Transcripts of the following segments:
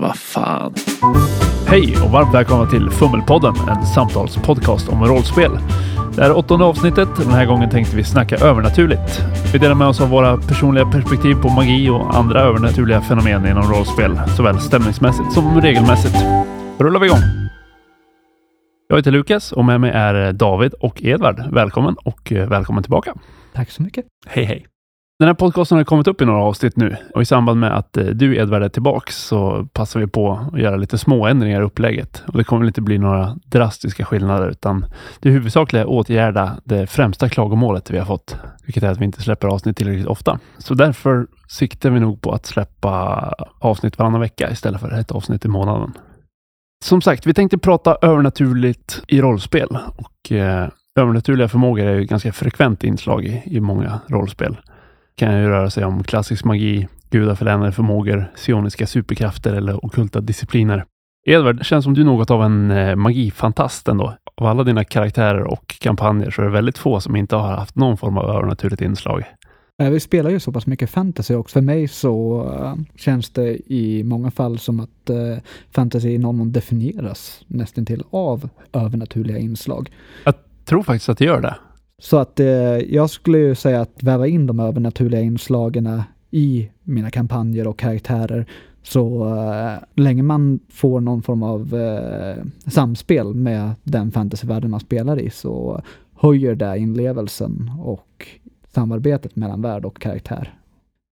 Vad fan. Hej och varmt välkomna till Fummelpodden, en samtalspodcast om rollspel. Det här är åttonde avsnittet och den här gången tänkte vi snacka övernaturligt. Vi delar med oss av våra personliga perspektiv på magi och andra övernaturliga fenomen inom rollspel, såväl stämningsmässigt som regelmässigt. Då rullar vi igång. Jag heter Lukas och med mig är David och Edvard. Välkommen och eh, välkommen tillbaka. Tack så mycket. Hej hej. Den här podcasten har kommit upp i några avsnitt nu och i samband med att eh, du Edvard är tillbaks så passar vi på att göra lite små ändringar i upplägget. Och det kommer väl inte bli några drastiska skillnader utan det huvudsakliga är att åtgärda det främsta klagomålet vi har fått, vilket är att vi inte släpper avsnitt tillräckligt ofta. Så därför siktar vi nog på att släppa avsnitt varannan vecka istället för ett avsnitt i månaden. Som sagt, vi tänkte prata övernaturligt i rollspel och eh, övernaturliga förmågor är ju ett ganska frekvent inslag i, i många rollspel kan ju röra sig om klassisk magi, gudaförlänade förmågor, psioniska superkrafter eller okulta discipliner. Edvard, känns som du är något av en eh, magifantast ändå. Av alla dina karaktärer och kampanjer så är det väldigt få som inte har haft någon form av övernaturligt inslag. Eh, Vi spelar ju så pass mycket fantasy också. För mig så eh, känns det i många fall som att fantasy i någon mån definieras nästintill av övernaturliga inslag. Jag tror faktiskt att det gör det. Så att eh, jag skulle ju säga att väva in de övernaturliga inslagen i mina kampanjer och karaktärer så eh, länge man får någon form av eh, samspel med den fantasyvärlden man spelar i så höjer det inlevelsen och samarbetet mellan värld och karaktär.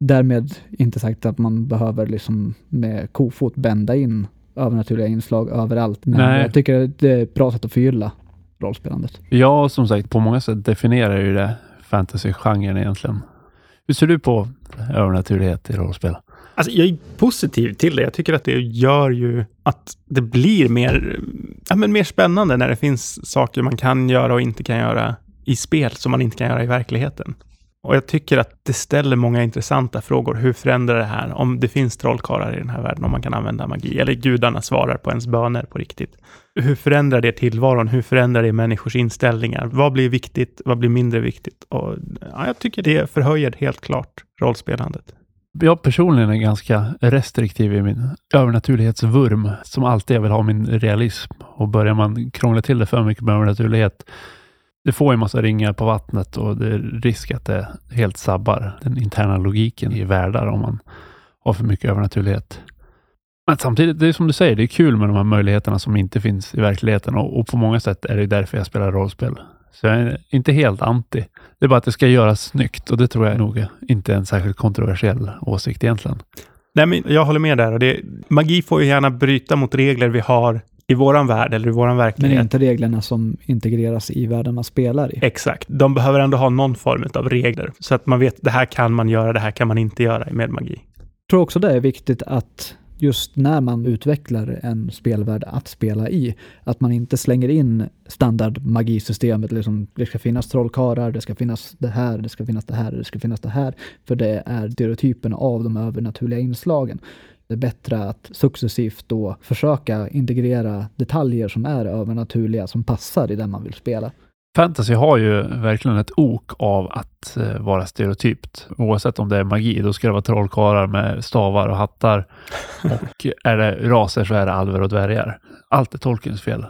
Därmed inte sagt att man behöver liksom med kofot bända in övernaturliga inslag överallt, men Nej. jag tycker det är ett bra sätt att förgylla rollspelandet. Ja, som sagt, på många sätt definierar ju det fantasy-genren egentligen. Hur ser du på övernaturlighet i rollspel? Alltså, jag är positiv till det. Jag tycker att det gör ju att det blir mer, ja, men mer spännande när det finns saker man kan göra och inte kan göra i spel som man inte kan göra i verkligheten. Och jag tycker att det ställer många intressanta frågor. Hur förändrar det här? Om det finns trollkarlar i den här världen, om man kan använda magi, eller gudarna svarar på ens böner på riktigt. Hur förändrar det tillvaron? Hur förändrar det människors inställningar? Vad blir viktigt? Vad blir mindre viktigt? Och, ja, jag tycker det förhöjer helt klart rollspelandet. Jag personligen är ganska restriktiv i min övernaturlighetsvurm, som alltid jag vill ha min realism. Och börjar man krångla till det för mycket med övernaturlighet, det får ju massa ringar på vattnet och det är risk att det helt sabbar den interna logiken i världar om man har för mycket övernaturlighet. Men samtidigt, det är som du säger, det är kul med de här möjligheterna som inte finns i verkligheten och, och på många sätt är det därför jag spelar rollspel. Så jag är inte helt anti. Det är bara att det ska göras snyggt och det tror jag nog inte är en särskilt kontroversiell åsikt egentligen. Nej, men jag håller med där. Och det, magi får ju gärna bryta mot regler vi har i våran värld eller i våran Men verklighet. inte reglerna som integreras i världen man spelar i. Exakt. De behöver ändå ha någon form av regler så att man vet det här kan man göra, det här kan man inte göra med magi. Jag tror också det är viktigt att just när man utvecklar en spelvärld att spela i, att man inte slänger in standard magisystemet, liksom det ska finnas trollkarlar, det ska finnas det här, det ska finnas det här, det ska finnas det här, för det är stereotypen av de övernaturliga inslagen. Det är bättre att successivt då försöka integrera detaljer som är övernaturliga, som passar i den man vill spela. Fantasy har ju verkligen ett ok av att eh, vara stereotypt. Oavsett om det är magi, då ska det vara trollkarlar med stavar och hattar. Och är det raser så är det alver och dvärgar. Allt är Tolkiens fel.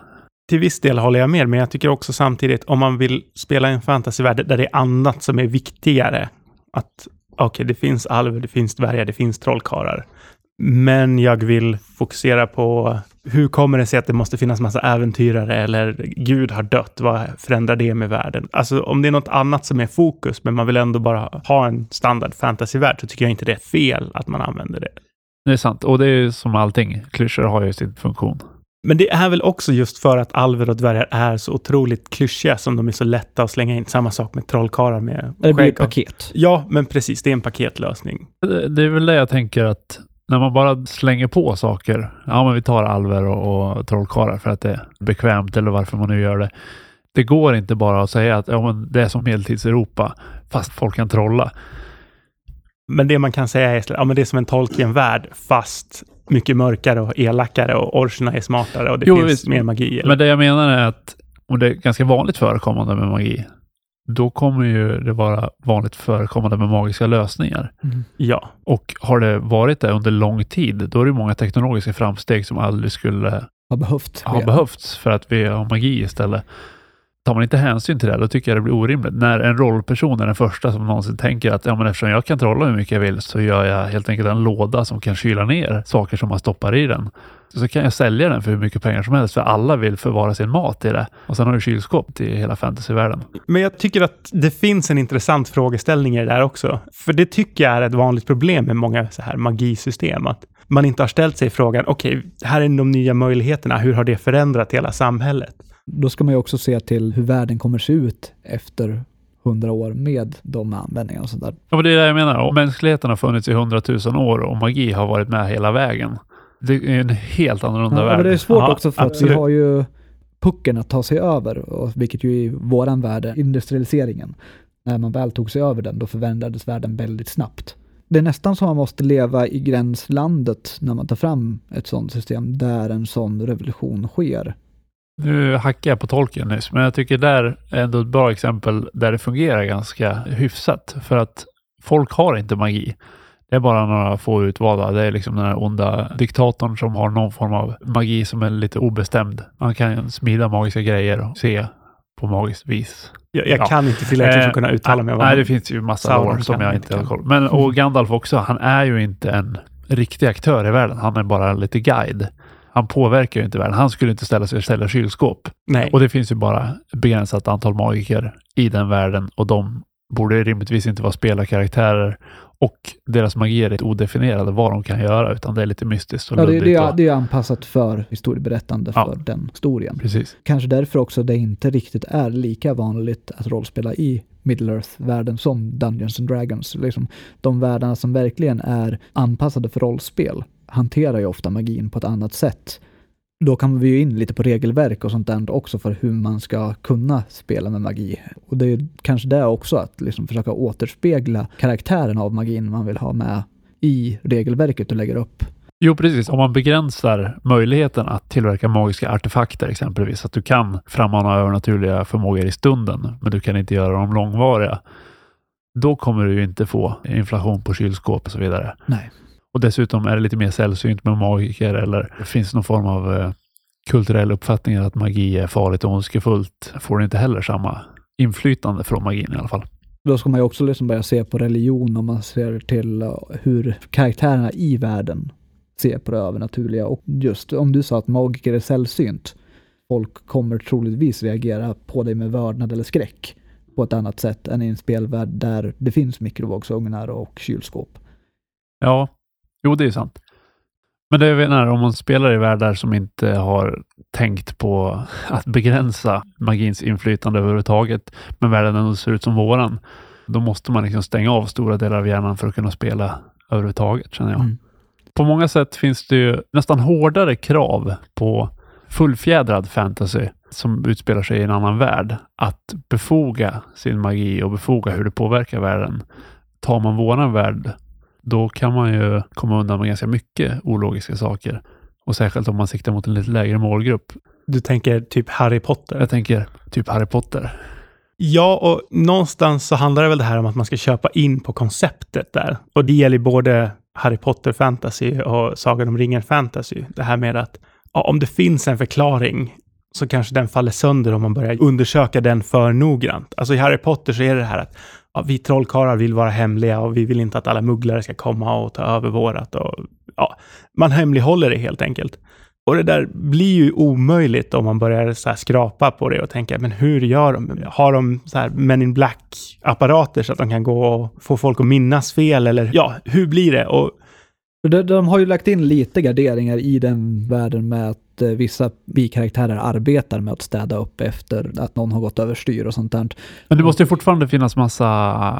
Till viss del håller jag med, men jag tycker också samtidigt om man vill spela i en fantasyvärld där det är annat som är viktigare. Att okej, det finns alver, det finns dvärgar, det finns trollkarlar. Men jag vill fokusera på hur kommer det sig att det måste finnas massa äventyrare eller Gud har dött, vad förändrar det med världen? Alltså om det är något annat som är fokus, men man vill ändå bara ha en standard fantasyvärld, så tycker jag inte det är fel att man använder det. Det är sant. Och det är ju som allting. Klyschor har ju sin funktion. Men det är väl också just för att alver och dvärgar är så otroligt klyschiga som de är så lätta att slänga in. Samma sak med trollkarlar med Det blir ett paket. Ja, men precis. Det är en paketlösning. Det, det är väl det jag tänker att när man bara slänger på saker. Ja, men vi tar alver och, och trollkarlar för att det är bekvämt eller varför man nu gör det. Det går inte bara att säga att ja, men det är som medeltids-Europa fast folk kan trolla. Men det man kan säga är ja, men det är som en Tolkien-värld, fast mycket mörkare och elakare och orcherna är smartare och det Jo, finns visst. mer magi. Eller? Men det jag menar är att, och det är ganska vanligt förekommande med magi, då kommer ju det vara vanligt förekommande med magiska lösningar. Mm. Ja, Och har det varit det under lång tid, då är det många teknologiska framsteg som aldrig skulle Har behövt. ha behövts för att vi har magi istället. Tar man inte hänsyn till det, då tycker jag det blir orimligt. När en rollperson är den första som någonsin tänker att ja, men eftersom jag kan trolla hur mycket jag vill så gör jag helt enkelt en låda som kan kyla ner saker som man stoppar i den. Så kan jag sälja den för hur mycket pengar som helst, för alla vill förvara sin mat i det. Och sen har du kylskåp till hela fantasyvärlden. men jag tycker att det finns en intressant frågeställning i det där också. För det tycker jag är ett vanligt problem med många så här magisystem. Att man inte har ställt sig frågan, okej, här är de nya möjligheterna. Hur har det förändrat hela samhället? Då ska man ju också se till hur världen kommer se ut efter hundra år med de användningarna och sånt där. Ja, men det är det jag menar. Om mänskligheten har funnits i hundratusen år och magi har varit med hela vägen. Det är en helt annorlunda Ja, värld. men det är svårt Ja, också för att vi absolut. har ju pucken att ta sig över, och, vilket ju i våran värld är industrialiseringen. När man väl tog sig över den, då förändrades världen väldigt snabbt. Det är nästan som man måste leva i gränslandet när man tar fram ett sådant system där en sån revolution sker. Nu hackar jag på tolken nyss, men jag tycker där är ändå ett bra exempel där det fungerar ganska hyfsat. För att folk har inte magi. Det är bara några få utvalda. Det är liksom den här onda diktatorn som har någon form av magi som är lite obestämd. Man kan smida magiska grejer och se på magiskt vis. Jag, jag Ja. kan inte tillräckligt för Eh, att kunna uttala mig om Nej, det finns ju massa lore som jag inte har koll Men och Gandalf också, han är ju inte en riktig aktör i världen. Han är bara lite guide. Han påverkar ju inte världen. Han skulle inte ställa sig och ställa kylskåp. Nej. Och det finns ju bara ett begränsat antal magiker i den världen och de borde rimligtvis inte vara spelarkaraktärer och deras magi är lite odefinierade vad de kan göra utan det är lite mystiskt och Ja, det, det, är, det är anpassat för historieberättande Ja. för den historien. Precis. Kanske därför också det inte riktigt är lika vanligt att rollspela i Middle Earth-världen som Dungeons and Dragons. Liksom, de världarna som verkligen är anpassade för rollspel hanterar ju ofta magin på ett annat sätt. Då kommer vi ju in lite på regelverk och sånt där också för hur man ska kunna spela med magi. Och det är kanske det också, att liksom försöka återspegla karaktären av magin man vill ha med i regelverket du lägger upp. Jo, precis. Om man begränsar möjligheten att tillverka magiska artefakter exempelvis, att du kan frammana övernaturliga förmågor i stunden, men du kan inte göra dem långvariga. Då kommer du ju inte få inflation på kylskåp och så vidare. Nej. Och dessutom är det lite mer sällsynt med magiker eller det finns någon form av eh, kulturell uppfattning att magi är farligt och ondskefullt. Får du inte heller samma inflytande från magin i alla fall. Då ska man ju också liksom börja se på religion om man ser till uh, hur karaktärerna i världen ser på det övernaturliga. Och just om du sa att magiker är sällsynt, folk kommer troligtvis reagera på dig med vördnad eller skräck på ett annat sätt än i en spelvärld där det finns mikrovågsugnar och kylskåp. Ja, jo det är sant. Men det är när om man spelar i världar som inte har tänkt på att begränsa magins inflytande överhuvudtaget, men världen ändå ser ut som våran, då måste man liksom stänga av stora delar av hjärnan för att kunna spela överhuvudtaget, känner jag. Mm. På många sätt finns det ju nästan hårdare krav på fullfjädrad fantasy som utspelar sig i en annan värld att befoga sin magi och befoga hur det påverkar världen. Tar man våran värld, då kan man ju komma undan med ganska mycket ologiska saker. Och särskilt om man siktar mot en lite lägre målgrupp. Du tänker typ Harry Potter? Jag tänker typ Harry Potter. Ja, och någonstans så handlar det väl det här om att man ska köpa in på konceptet där. Och det gäller både Harry Potter fantasy och Sagan om ringen fantasy. Det här med att ja, om det finns en förklaring så kanske den faller sönder om man börjar undersöka den för noggrant. Alltså i Harry Potter så är det här att ja, vi trollkarlar vill vara hemliga och vi vill inte att alla mugglare ska komma och ta över vårat. Och, ja, man hemlighåller det helt enkelt. Och det där blir ju omöjligt om man börjar så här skrapa på det och tänka, men hur gör de? Har de så här Men in Black-apparater så att de kan gå och få folk att minnas fel? Eller ja, hur blir det? Och De, de har ju lagt in lite garderingar i den världen med att vissa bikaraktärer arbetar med att städa upp efter att någon har gått överstyr och sånt där. Men det måste ju fortfarande finnas massa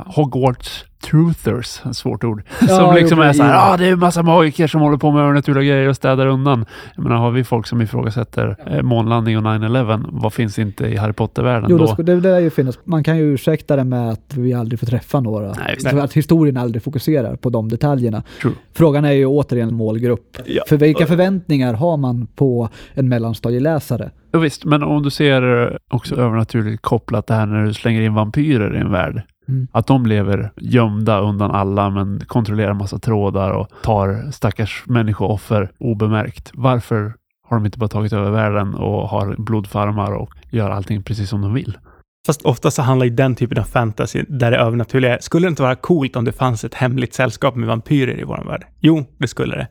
Hogwarts truthers, ett svårt ord, Ja, som liksom jo, är så här, ja. ah, det är en massa magiker som håller på med övernaturliga grejer och städar undan. Jag menar, har vi folk som ifrågasätter eh, månlandning och 9-11, vad finns inte i Harry Potter-världen Jo, då? det, skulle- det lär ju finnas. Man kan ju ursäkta det med att vi aldrig får träffa några. Nej, att historien aldrig fokuserar på de detaljerna. True. Frågan är ju återigen målgrupp. Ja, För vilka förväntningar har man på en mellanstadieläsare. Ja, visst, men om du ser också övernaturligt kopplat det här när du slänger in vampyrer i en värld. Mm. Att de lever gömda undan alla men kontrollerar massa trådar och tar stackars människooffer obemärkt. Varför har de inte bara tagit över världen och har blodfarmar och gör allting precis som de vill? Fast ofta så handlar ju den typen av fantasy där det övernaturliga Skulle det inte vara coolt om det fanns ett hemligt sällskap med vampyrer i vår värld? Jo, det skulle det.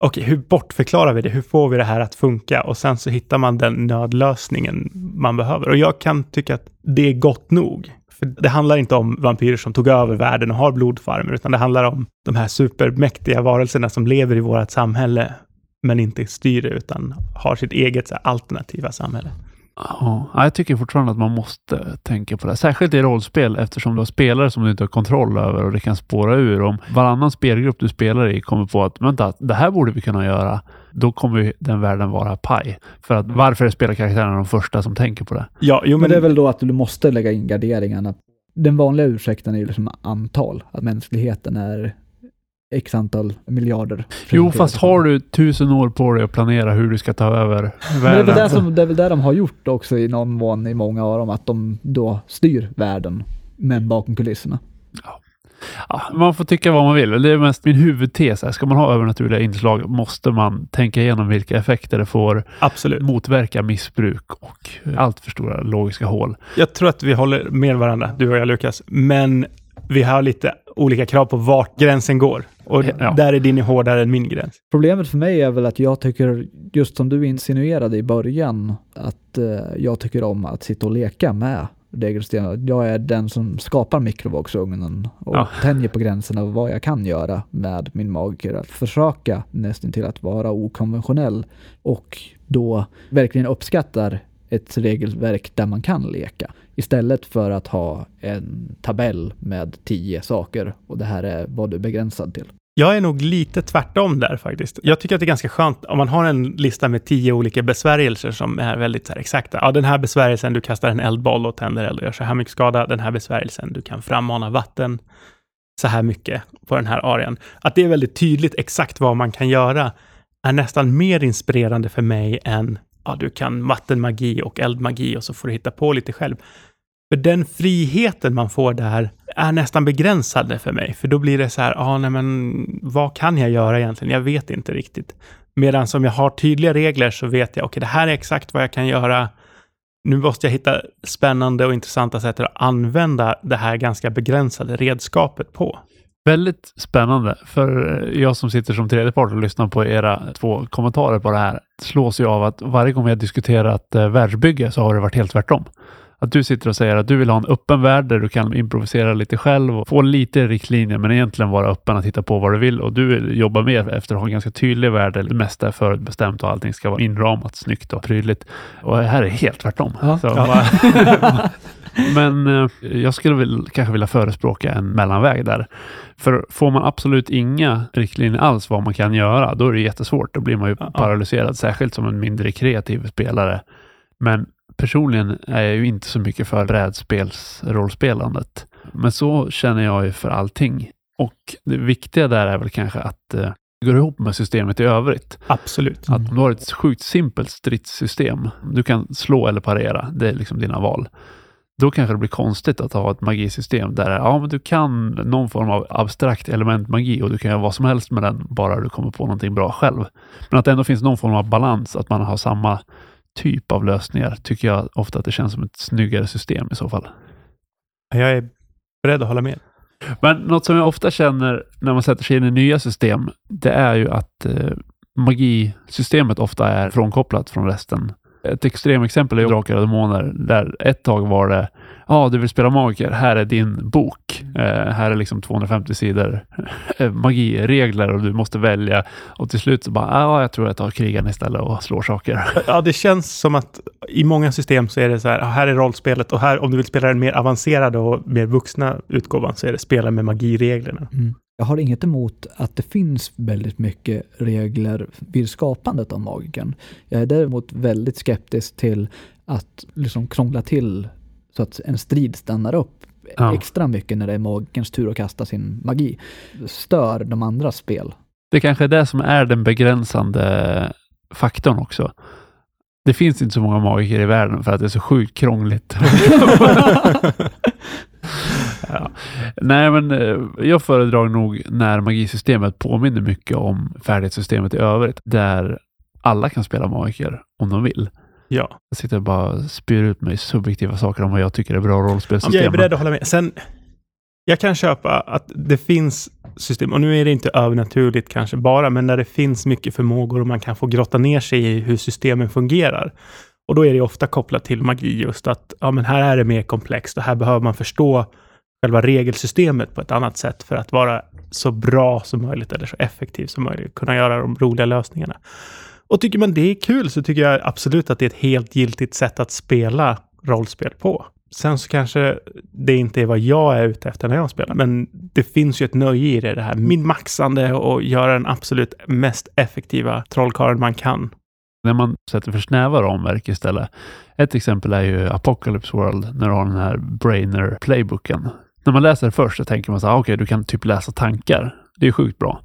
Okej, hur bortförklarar vi det? Hur får vi det här att funka? Och sen så hittar man den nödlösningen man behöver. Och jag kan tycka att det är gott nog. För det handlar inte om vampyrer som tog över världen och har blodfarmer, utan det handlar om de här supermäktiga varelserna som lever i vårt samhälle, men inte styr det, utan har sitt eget så här, alternativa samhälle. Ja, jag tycker fortfarande att man måste tänka på det. Särskilt i rollspel eftersom du har spelare som du inte har kontroll över och det kan spåra ur. Om varannan spelgrupp du spelar i kommer på att vänta, det här borde vi kunna göra. Då kommer ju den världen vara paj. För att varför är spelarkaraktärerna de första som tänker på det? Ja, jo, Men men, det är väl då att du måste lägga in garderingarna. Den vanliga ursäkten är ju liksom antal, att mänskligheten är x antal miljarder. Jo, fast har du tusen år på dig att planera hur du ska ta över Men det, är väl världen. det, som, det är väl det de har gjort också i någon mån i många av dem, att de då styr världen, men bakom kulisserna. Ja, man får tycka vad man vill. Det är mest min huvudtes. Här. Ska man ha övernaturliga inslag måste man tänka igenom vilka effekter det får, absolut. motverka missbruk och allt för stora logiska hål. Jag tror att vi håller med varandra, du och jag Lukas, men vi har lite olika krav på vart gränsen går. Och Ja. där är din hårdare än min gräns. Problemet för mig är väl att jag tycker, just som du insinuerade i början, att eh, jag tycker om att sitta och leka med regelsystemet. Jag är den som skapar mikrovågsugnen och Ja. tänjer på gränserna av vad jag kan göra med min magiker. Att försöka nästan till att vara okonventionell och då verkligen uppskattar ett regelverk där man kan leka. Istället för att ha en tabell med tio saker och det här är vad du är begränsad till. Jag är nog lite tvärtom där faktiskt. Jag tycker att det är ganska skönt om man har en lista med tio olika besvärjelser som är väldigt så här, exakta. Ja, den här besvärjelsen, du kastar en eldboll och tänder eld och gör så här mycket skada. Den här besvärjelsen, du kan frammana vatten så här mycket på den här arean. Att det är väldigt tydligt exakt vad man kan göra är nästan mer inspirerande för mig än ja, du kan vattenmagi och eldmagi och så får du hitta på lite själv. För den friheten man får där är nästan begränsande för mig. För då blir det så här, ah, nej men vad kan jag göra egentligen? Jag vet inte riktigt. Medan som jag har tydliga regler så vet jag, okej, det här är exakt vad jag kan göra. Nu måste jag hitta spännande och intressanta sätt att använda det här ganska begränsade redskapet på. Väldigt spännande, för eh, jag som sitter som tredje part och lyssnar på era två kommentarer på det här slås ju av att varje gång vi har diskuterat eh, världsbygge så har det varit helt tvärtom. Att du sitter och säger att du vill ha en öppen värld där du kan improvisera lite själv och få lite riktlinjer men egentligen vara öppen att titta på vad du vill och du jobbar mer efter att ha en ganska tydlig värld där det mesta är förutbestämt och allting ska vara inramat snyggt och prydligt. Och här är helt tvärtom. Ja. Så Ja. men eh, jag skulle väl kanske vilja förespråka en mellanväg där. För får man absolut inga riktlinjer alls vad man kan göra, då är det jättesvårt. Då blir man ju Ja. paralyserad, särskilt som en mindre kreativ spelare. Men personligen är jag ju inte så mycket för brädspelsrollspelandet. Men så känner jag ju för allting. Och det viktiga där är väl kanske att eh, det går ihop med systemet i övrigt. Absolut. Att om du har ett sjukt simpelt stridssystem, du kan slå eller parera, det är liksom dina val. Då kanske det blir konstigt att ha ett magisystem där ja, men du kan någon form av abstrakt elementmagi och du kan göra vad som helst med den, bara du kommer på någonting bra själv. Men att det ändå finns någon form av balans, att man har samma typ av lösningar, tycker jag ofta att det känns som ett snyggare system i så fall. Jag är beredd att hålla med. Men något som jag ofta känner när man sätter sig in i nya system, det är ju att eh, magisystemet ofta är frånkopplat från resten. Ett extremexempel är Drakar och Demoner, där ett tag var det ah, du vill spela magiker, här är din bok. Eh, här är liksom 250 sidor eh, magiregler och du måste välja. Och till slut så bara, ja, ah, jag tror jag tar krigen istället och slår saker. Ja, det känns som att i många system så är det så här, ah, här är rollspelet och här om du vill spela den mer avancerade och mer vuxna utgåvan så är det spela med magireglerna. Mm. Jag har inget emot att det finns väldigt mycket regler vid skapandet av magiken. Jag är däremot väldigt skeptisk till att liksom krångla till så att en strid stannar upp Ja. extra mycket när det är magikerns tur att kasta sin magi. Stör de andra spel. Det kanske är det som är den begränsande faktorn också. Det finns inte så många magiker i världen för att det är så sjukt krångligt. ja. Nej, men eh, jag föredrar nog när magisystemet påminner mycket om färdighetssystemet i övrigt, där alla kan spela magiker om de vill. Ja. Jag sitter och bara spyr ut mig subjektiva saker om vad jag tycker är bra rollspelsystem. Jag är beredd att hålla med. Sen, jag kan köpa att det finns system, och nu är det inte övernaturligt kanske bara, men där det finns mycket förmågor och man kan få grotta ner sig i hur systemen fungerar. Och då är det ofta kopplat till magi just att ja, men här är det mer komplext och här behöver man förstå själva regelsystemet på ett annat sätt för att vara så bra som möjligt eller så effektiv som möjligt, kunna göra de roliga lösningarna. Och tycker man det är kul så tycker jag absolut att det är ett helt giltigt sätt att spela rollspel på. Sen så kanske det inte är vad jag är ute efter när jag spelar, men det finns ju ett nöje i det, det här min maxande och göra den absolut mest effektiva trollkarlen man kan. När man sätter för snäva ramverk istället. Ett exempel är ju Apocalypse World, när du har den här Brainer playbooken. När man läser det först så tänker man så här, ah, okej, okay, du kan typ läsa tankar. Det är sjukt bra.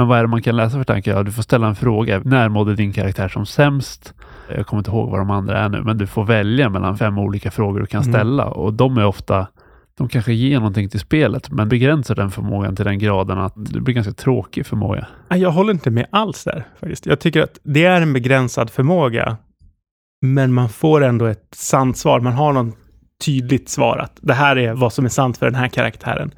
Men vad är det man kan läsa för tankar? Ja, du får ställa en fråga. När mådde din karaktär som sämst? Jag kommer inte ihåg vad de andra är nu, men du får välja mellan fem olika frågor du kan mm. ställa och de är ofta de kanske ger någonting till spelet, men begränsar den förmågan till den graden att det blir ganska tråkig förmåga. Jag håller inte med alls där faktiskt. Jag tycker att det är en begränsad förmåga, men man får ändå ett sant svar. Man har någon tydligt svar att det här är vad som är sant för den här karaktären.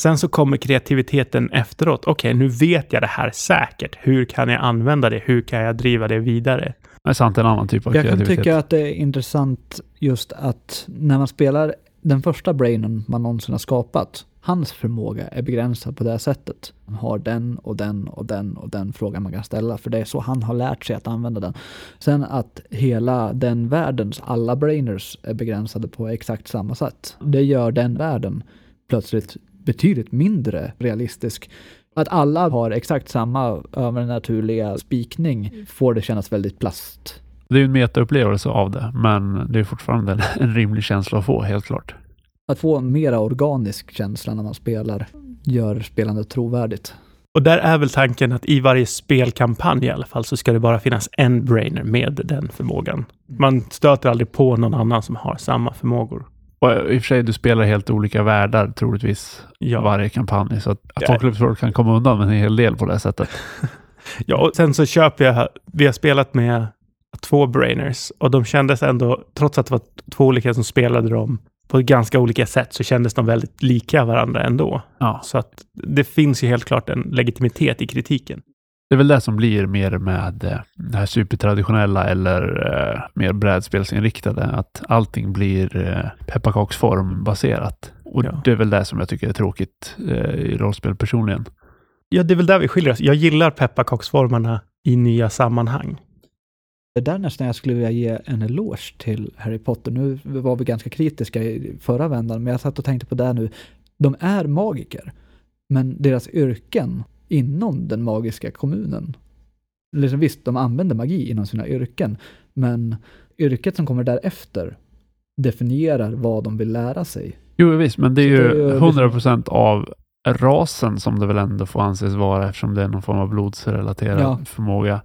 Sen så kommer kreativiteten efteråt. Okej, okay, nu vet jag det här säkert. Hur kan jag använda det? Hur kan jag driva det vidare? Det är sant, en annan typ av jag kreativitet. Jag kan tycka att det är intressant just att när man spelar den första brainen man någonsin har skapat, hans förmåga är begränsad på det sättet. Han har den och den och den och den frågan man kan ställa, för det är så han har lärt sig att använda den. Sen att hela den världens alla brainers är begränsade på exakt samma sätt. Det gör den världen plötsligt betydligt mindre realistisk. Att alla har exakt samma övernaturliga spikning får det kännas väldigt plast. Det är ju en metaupplevelse av det, men det är fortfarande en rimlig känsla att få, helt klart. Att få en mera organisk känsla när man spelar gör spelandet trovärdigt. Och där är väl tanken att i varje spelkampanj i alla fall så ska det bara finnas en brainer med den förmågan. Man stöter aldrig på någon annan som har samma förmågor. Och i och för sig, du spelar helt olika världar troligtvis ja. varje kampanj, så att Apocalypse World kan komma undan med en hel del på det sättet. ja, och sen så köper jag, vi har spelat med två brainers och de kändes ändå, trots att det var två olika som spelade dem på ganska olika sätt, så kändes de väldigt lika varandra ändå. Ja. Så att det finns ju helt klart en legitimitet i kritiken. Det är väl det som blir mer med eh, det här supertraditionella eller eh, mer brädspelsinriktade, att allting blir eh, pepparkaksform baserat. Och ja. det är väl det som jag tycker är tråkigt eh, i rollspel personligen. Ja, det är väl där vi skiljer oss. Jag gillar pepparkaksformarna i nya sammanhang. Det där nästan jag skulle vilja ge en eloge till Harry Potter. Nu var vi ganska kritiska i förra vändan, men jag satt och tänkte på det nu. De är magiker, men deras yrken inom den magiska kommunen. Liksom visst, de använder magi inom sina yrken, men yrket som kommer därefter definierar vad de vill lära sig. Jo visst, men det är ju hundra procent av rasen som det väl ändå får anses vara eftersom det är någon form av blodsrelaterad ja. förmåga,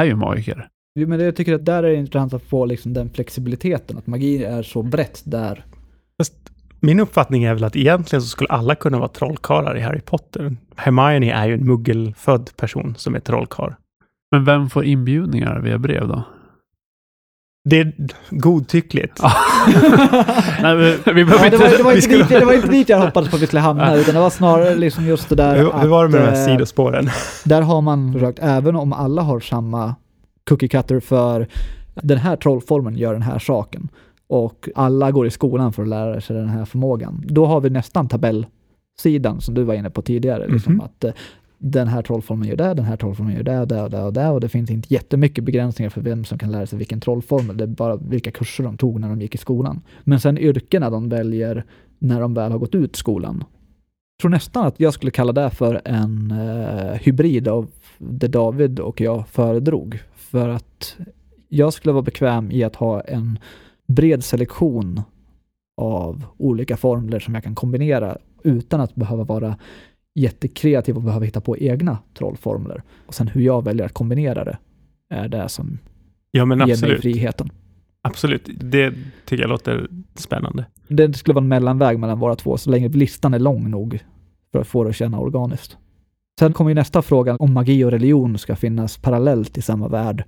är ju magiker. Jo, men jag tycker att där är det intressant att få liksom den flexibiliteten, att magi är så brett där. Fast min uppfattning är väl att egentligen så skulle alla kunna vara trollkarlar i Harry Potter. Hermione är ju en muggelfödd person som är trollkarl. Men vem får inbjudningar via brev då? Det är godtyckligt. Nej, vi, vi det, var, det, var inte skulle... dit, det var inte dit jag hoppades på att vi skulle hamna, utan det var snarare liksom just det där Hur, hur var det med de här eh, sidospåren? Där har man försökt, även om alla har samma cookie cutter för den här trollformen gör den här saken, och alla går i skolan för att lära sig den här förmågan. Då har vi nästan tabellsidan som du var inne på tidigare. Mm -hmm. liksom, att eh, den här trollformen gör det, den här trollformen gör det, det och det och det och det finns inte jättemycket begränsningar för vem som kan lära sig vilken trollformel. Det är bara vilka kurser de tog när de gick i skolan. Men sen yrkena de väljer när de väl har gått ut skolan. Jag tror nästan att jag skulle kalla det för en eh, hybrid av det David och jag föredrog. För att jag skulle vara bekväm i att ha en bred selektion av olika formler som jag kan kombinera utan att behöva vara jättekreativ och behöva hitta på egna trollformler. Och sen hur jag väljer att kombinera det är det som Ja, ger mig absolut. friheten. Absolut. Det tycker jag låter spännande. Det skulle vara en mellanväg mellan våra två, så länge listan är lång nog för att få det att känna organiskt. Sen kommer ju nästa fråga, om magi och religion ska finnas parallellt i samma värld.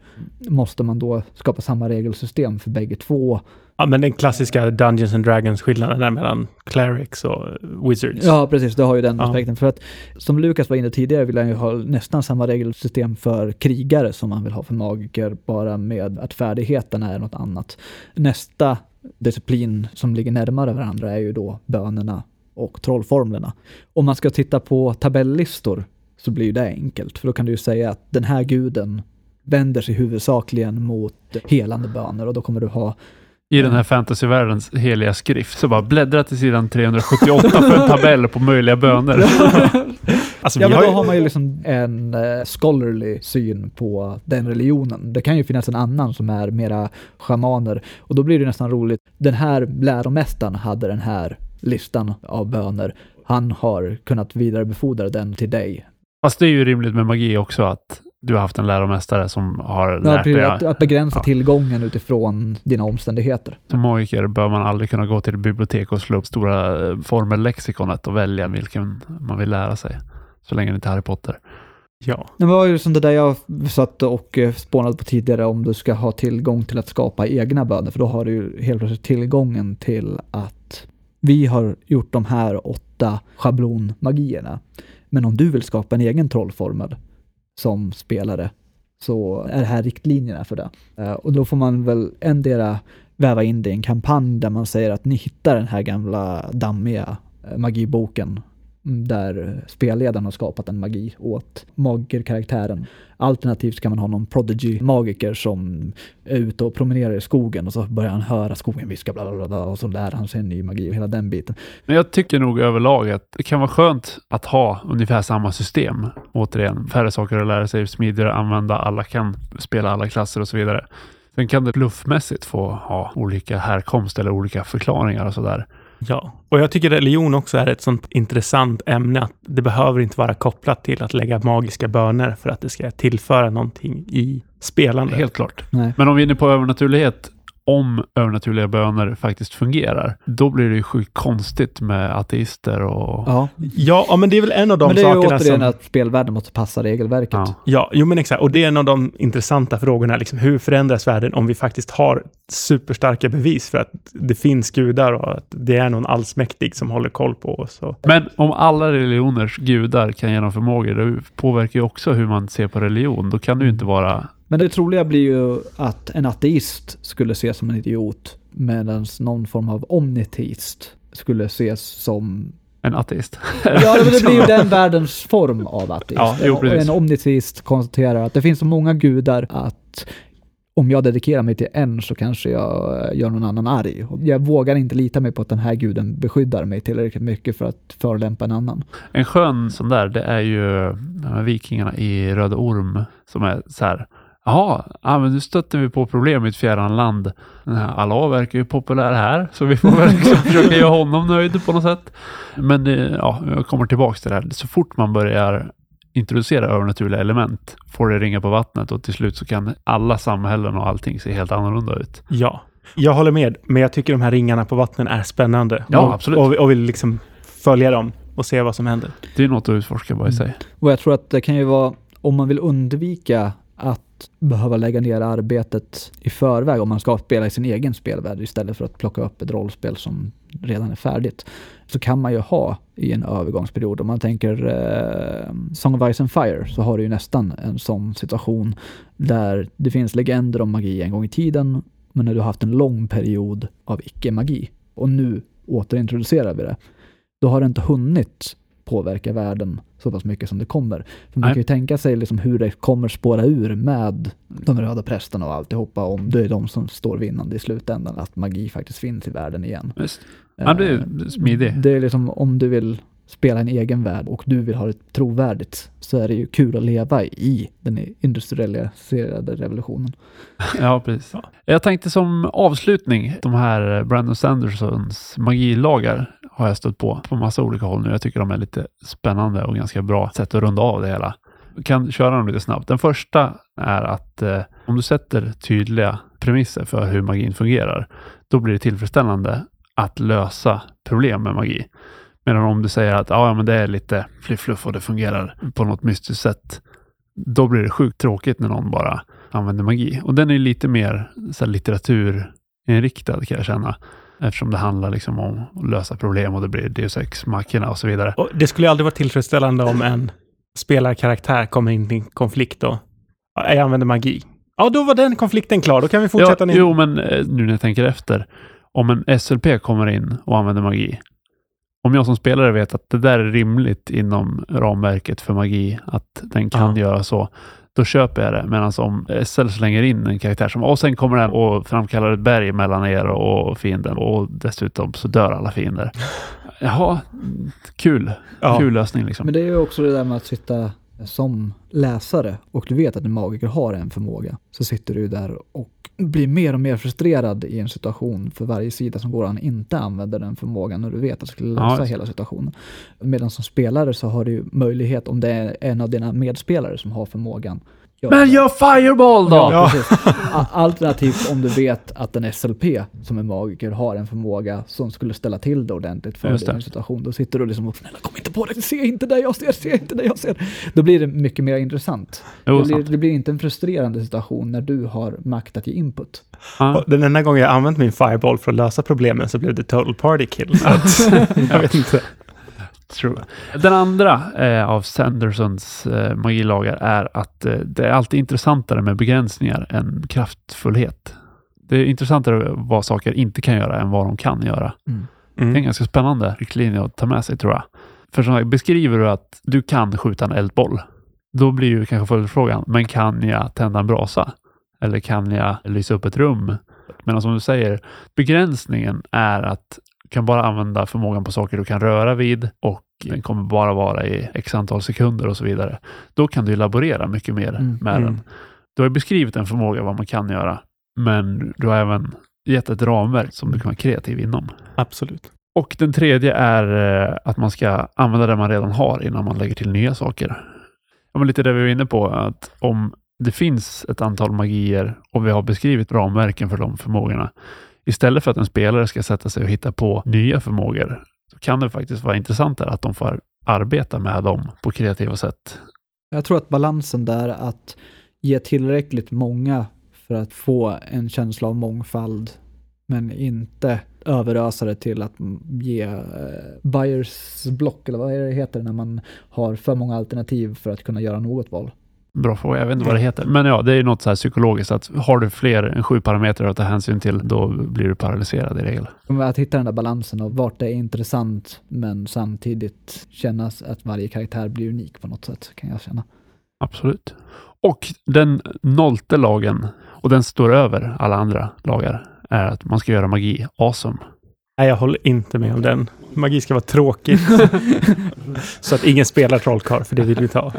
Måste man då skapa samma regelsystem för bägge två? Ja, men den klassiska Dungeons and Dragons-skillnaden där mellan clerics och wizards. Ja, precis. Det har ju den Ja. aspekten. För att som Lukas var inne tidigare vill han ju ha nästan samma regelsystem för krigare som man vill ha för magiker, bara med att färdigheterna är något annat. Nästa disciplin som ligger närmare varandra är ju då bönerna och trollformlerna. Om man ska titta på tabellistor så blir ju det enkelt, för då kan du ju säga att den här guden vänder sig huvudsakligen mot helande böner och då kommer du ha I den här fantasyvärldens heliga skrift. Så bara bläddra till sidan 378 för en tabell på möjliga böner. Alltså, Ja, men har då ju, har man ju liksom en eh, scholarly syn på den religionen. Det kan ju finnas en annan som är mera schamaner och då blir det nästan roligt. Den här läromästaren hade den här listan av böner. Han har kunnat vidarebefordra den till dig. Fast det är ju rimligt med magi också att du har haft en läromästare som har Ja, lärt dig. att, att begränsa Ja. tillgången utifrån dina omständigheter. Som magiker bör man aldrig kunna gå till bibliotek och slå upp stora eh, formellexikonet och välja vilken man vill lära sig. Så länge det inte är Harry Potter. ja. Det var ju som det där jag satt och eh, spånade på tidigare om du ska ha tillgång till att skapa egna böner, för då har du ju helt plötsligt tillgången till att vi har gjort de här åtta schablonmagierna. Men om du vill skapa en egen trollformel som spelare så är det här riktlinjerna för det. Eh, och då får man väl endera väva in det i en kampanj där man säger att ni hittar den här gamla dammiga eh, magiboken där spelledaren har skapat en magi åt magikerkaraktären. Alternativt kan man ha någon prodigy-magiker som är ute och promenerar i skogen och så börjar han höra skogen viska bla bla bla, bla och så lär han sig en ny magi och hela den biten. Men jag tycker nog överlag att det kan vara skönt att ha ungefär samma system. Återigen, färre saker att lära sig, smidigare att använda, alla kan spela alla klasser och så vidare. Sen kan det bluffmässigt få ha olika härkomst eller olika förklaringar och sådär. Ja, och jag tycker religion också är ett sånt intressant ämne att det behöver inte vara kopplat till att lägga magiska böner för att det ska tillföra någonting i spelande. Helt klart. Nej. Men om vi är inne på övernaturlighet, om övernaturliga böner faktiskt fungerar, då blir det ju sjukt konstigt med ateister och... Ja, Ja, men det är väl en av de men det är ju sakerna återigen som... att spelvärlden måste passa regelverket. Ja. Ja, jo men exakt. Och det är en av de intressanta frågorna. Liksom, hur förändras världen om vi faktiskt har superstarka bevis för att det finns gudar och att det är någon allsmäktig som håller koll på oss? Och, Men om alla religioners gudar kan ge någon förmågor, det påverkar ju också hur man ser på religion. Då kan det ju inte vara... Men det troliga blir ju att en ateist skulle ses som en idiot medan någon form av omniteist skulle ses som... En ateist. Ja, men det blir ju den världens form av ateist. Ja, jo, en omniteist konstaterar att det finns så många gudar att om jag dedikerar mig till en så kanske jag gör någon annan arg. Jag vågar inte lita mig på att den här guden beskyddar mig tillräckligt mycket för att förolämpa en annan. En skön sån där, det är ju vikingarna i Röda Orm som är så här. Jaha, ja, men nu stötte vi på problem i ett fjärran land. Här Allah verkar ju populär här, så vi får väl liksom försöka göra honom nöjd på något sätt. Men eh, ja, jag kommer tillbaka till det här. Så fort man börjar introducera övernaturliga element får det ringa på vattnet och till slut så kan alla samhällen och allting se helt annorlunda ut. ja, jag håller med. Men jag tycker de här ringarna på vattnen är spännande. Ja, och, absolut. Och, och vill liksom följa dem och se vad som händer. Det är något att utforska bara i sig. Och jag tror att det kan ju vara, om man vill undvika att behöva lägga ner arbetet i förväg om man ska spela i sin egen spelvärld istället för att plocka upp ett rollspel som redan är färdigt. Så kan man ju ha i en övergångsperiod. Om man tänker eh, Song of Ice and Fire så har du ju nästan en sån situation där det finns legender om magi en gång i tiden men när du har haft en lång period av icke-magi och nu återintroducerar vi det. Då har det inte hunnit påverka världen så pass mycket som det kommer. För man kan ju tänka sig liksom hur det kommer spåra ur med de röda prästerna och alltihopa om det är de som står vinnande i slutändan, att magi faktiskt finns i världen igen. Han blir Eh, smidig. Det är liksom om du vill spela en egen värld och du vill ha det trovärdigt så är det ju kul att leva i den industrialiserade revolutionen. Ja, precis. Jag tänkte som avslutning, de här Brandon Sandersons magilagar har jag stött på på massa olika håll nu. Jag tycker de är lite spännande och ganska bra sätt att runda av det hela. kan köra dem lite snabbt. Den första är att eh, om du sätter tydliga premisser för hur magin fungerar, då blir det tillfredsställande att lösa problem med magi. Medan om du säger att ja, men det är lite fluff och det fungerar på något mystiskt sätt, då blir det sjukt tråkigt när någon bara använder magi. Och den är lite mer så här, litteraturinriktad kan jag känna. Eftersom det handlar liksom om att lösa problem och det blir Deus Ex Machina och så vidare. Och det skulle aldrig vara tillfredsställande om en spelarkaraktär kommer in i en konflikt. Ja, Jag använder magi. Ja, då var den konflikten klar. Då kan vi fortsätta. Ja, jo, men eh, nu när jag tänker efter. Om en SLP kommer in och använder magi. Om jag som spelare vet att det där är rimligt inom ramverket för magi, att den kan Ja. göra så, då köper jag det. Medan om SL slänger in en karaktär som, och sen kommer den och framkallar ett berg mellan er och fienden och dessutom så dör alla fiender. Jaha, kul. Ja. Kul lösning liksom. Men det är ju också det där med att sitta som läsare och du vet att en magiker har en förmåga. Så sitter du där och blir mer och mer frustrerad i en situation för varje sida som går han inte använder den förmågan och du vet att du skulle Ja, lösa just. hela situationen. Medan som spelare så har du möjlighet, om det är en av dina medspelare som har förmågan. Gör Men gör Fireball då! Ja, Alternativt om du vet att en SLP som är magiker har en förmåga som skulle ställa till det ordentligt för dig i det. en situation. Då sitter du liksom och snälla kom inte på det, se inte det jag ser, se inte det jag ser. Då blir det mycket mer intressant. Jo, det, blir, det blir inte en frustrerande situation när du har makt att ge input. Och Den enda gången jag använt min fireball för att lösa problemen så blev det total party kill. Så att, jag vet inte. True. Den andra eh, av Sandersons eh, magilagar är att eh, det är alltid intressantare med begränsningar än kraftfullhet. Det är intressantare vad saker inte kan göra än vad de kan göra. Det är en Mm. ganska spännande riktlinje att ta med sig tror jag. För som sagt, beskriver du att du kan skjuta en eldboll, då blir ju kanske följdfrågan, men kan jag tända en brasa? Eller kan jag lysa upp ett rum? Men som du säger, begränsningen är att kan bara använda förmågan på saker du kan röra vid och den kommer bara vara i x antal sekunder och så vidare. Då kan du laborera mycket mer Mm. med Mm. den. Du har beskrivit en förmåga vad man kan göra, men du har även gett ett ramverk som du kan vara kreativ inom. Absolut. Och den tredje är eh, att man ska använda det man redan har innan man lägger till nya saker. Ja, men lite det vi var inne på, att om det finns ett antal magier och vi har beskrivit ramverken för de förmågorna, istället för att en spelare ska sätta sig och hitta på nya förmågor, så kan det faktiskt vara intressantare att de får arbeta med dem på kreativa sätt. Jag tror att balansen där att ge tillräckligt många för att få en känsla av mångfald men inte överösa det till att ge eh, buyers block, eller vad är det heter när man har för många alternativ för att kunna göra något val. Bra fråga, jag vet inte vad det heter. Men ja, det är något så här psykologiskt att har du fler än sju parametrar att ta hänsyn till, då blir du paralyserad i regel. Att hitta den där balansen av vart det är intressant men samtidigt kännas att varje karaktär blir unik på något sätt kan jag känna. Absolut. Och den nollte lagen, och den står över alla andra lagar, är att man ska göra magi awesome. Nej, jag håller inte med om den. Magi ska vara tråkigt. så att ingen spelar trollkarl, för det vill vi inte ha.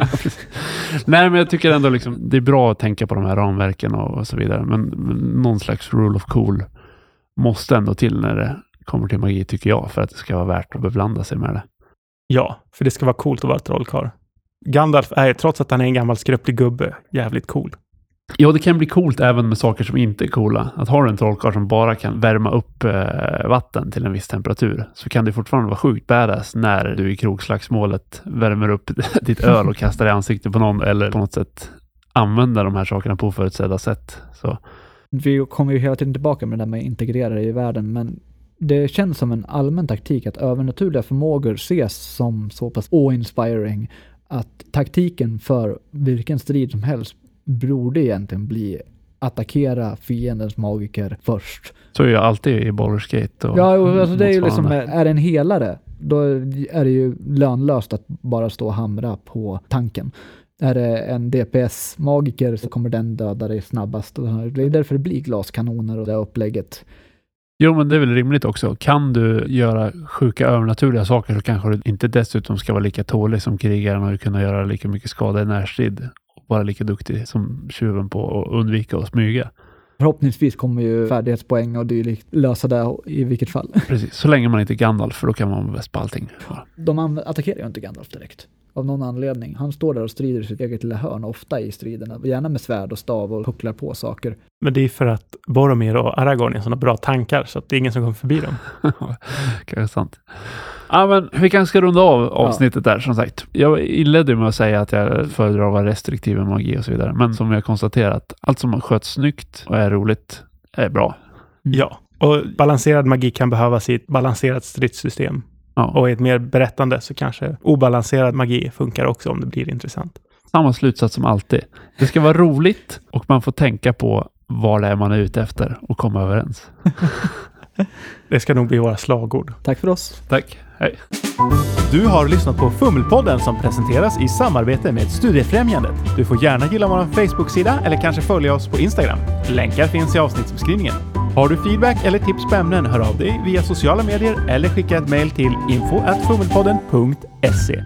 Nej, men jag tycker ändå liksom, det är bra att tänka på de här ramverken och, och så vidare, men, men någon slags rule of cool måste ändå till när det kommer till magi, tycker jag, för att det ska vara värt att beblanda sig med det. Ja, för det ska vara coolt att vara trollkarl. Gandalf är, trots att han är en gammal skröplig gubbe, jävligt cool. Ja, det kan bli coolt även med saker som inte är coola. Att har du en trollkarl som bara kan värma upp eh, vatten till en viss temperatur, så kan det fortfarande vara sjukt badass när du i krogslagsmålet värmer upp ditt öl och kastar i ansiktet på någon, eller på något sätt använder de här sakerna på oförutsedda sätt. Så Vi kommer ju hela tiden tillbaka med det där med att integrera det i världen, men det känns som en allmän taktik att övernaturliga förmågor ses som så pass awe-inspiring att taktiken för vilken strid som helst borde egentligen bli attackera fiendens magiker först. Så är jag alltid i Baldur's Gate. Och Ja, och alltså det är ju liksom, är det en helare, då är det ju lönlöst att bara stå och hamra på tanken. Är det en DPS-magiker så kommer den döda dig snabbast. Det är därför det blir glaskanoner och det här upplägget. Jo, men det är väl rimligt också. Kan du göra sjuka övernaturliga saker så kanske du inte dessutom ska vara lika tålig som krigaren och kunna göra lika mycket skada i närstrid vara lika duktig som tjuven på att undvika att smyga. Förhoppningsvis kommer ju färdighetspoäng och dylikt lösa det i vilket fall. Precis, så länge man inte är Gandalf, för då kan man vara bäst på allting. De attackerar ju inte Gandalf direkt. Av någon anledning. Han står där och strider i sitt eget lilla hörn, ofta i striderna. Gärna med svärd och stav och pucklar på saker. Men det är för att Boromir och Aragorn är sådana bra tankar så att det är ingen som kommer förbi dem. Kanske sant. Ja, men vi kanske ska runda av avsnittet där som sagt. Jag inledde med att säga att jag föredrar att vara restriktiv med magi och så vidare. Men som vi har konstaterat, allt som sköts snyggt och är roligt är bra. Ja, och balanserad magi kan behövas i ett balanserat stridssystem. Ja. Och i ett mer berättande så kanske obalanserad magi funkar också om det blir intressant. Samma slutsats som alltid. Det ska vara roligt och man får tänka på vad det är man är ute efter och komma överens. Det ska nog bli våra slagord. Tack för oss. Tack. Hej. Du har lyssnat på Fummelpodden som presenteras i samarbete med Studiefrämjandet. Du får gärna gilla vår Facebook-sida eller kanske följa oss på Instagram. Länkar finns i avsnittsbeskrivningen. Har du feedback eller tips på ämnen, hör av dig via sociala medier eller skicka ett mejl till info.fummelpodden.se.